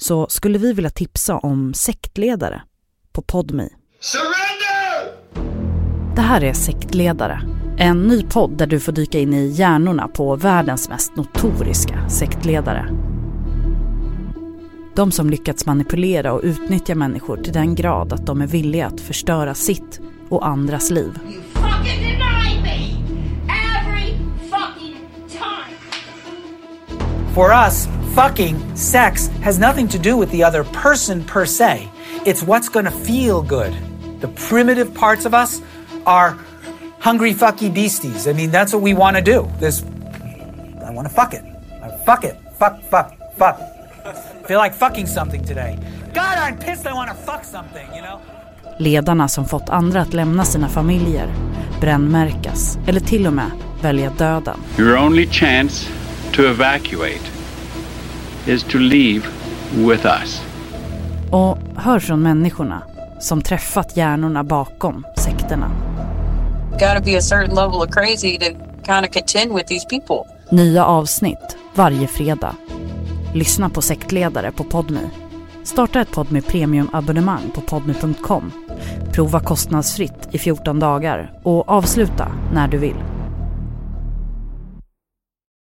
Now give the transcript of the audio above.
så skulle vi vilja tipsa om Sektledare på. Surrender! Det här är Sektledare, en ny podd där du får dyka in i hjärnorna på världens mest notoriska sektledare. De som lyckats manipulera och utnyttja människor till den grad att de är villiga att förstöra sitt och andras liv. For us, fucking, sex, has nothing to do with the other person per se. It's what's gonna feel good. The primitive parts of us are hungry fucky beasties. I mean, that's what we wanna do. This, I wanna fuck it. I fuck it. Fuck, fuck, fuck. Feel like fucking something today. God, I'm pissed I wanna fuck something, you know? Ledarna som fått andra att lämna sina familjer, brännmärkas eller till och med välja döden. Your only chance to evacuate is to leave with us. Och hör från människorna som träffat hjärnorna bakom sekterna. got to be a certain level of crazy to kind of contend with these people. Nya avsnitt varje fredag. Lyssna på sektledare på Podme. Starta ett Podme Premium-abonnemang på podme.com. Prova kostnadsfritt i 14 dagar och avsluta när du vill.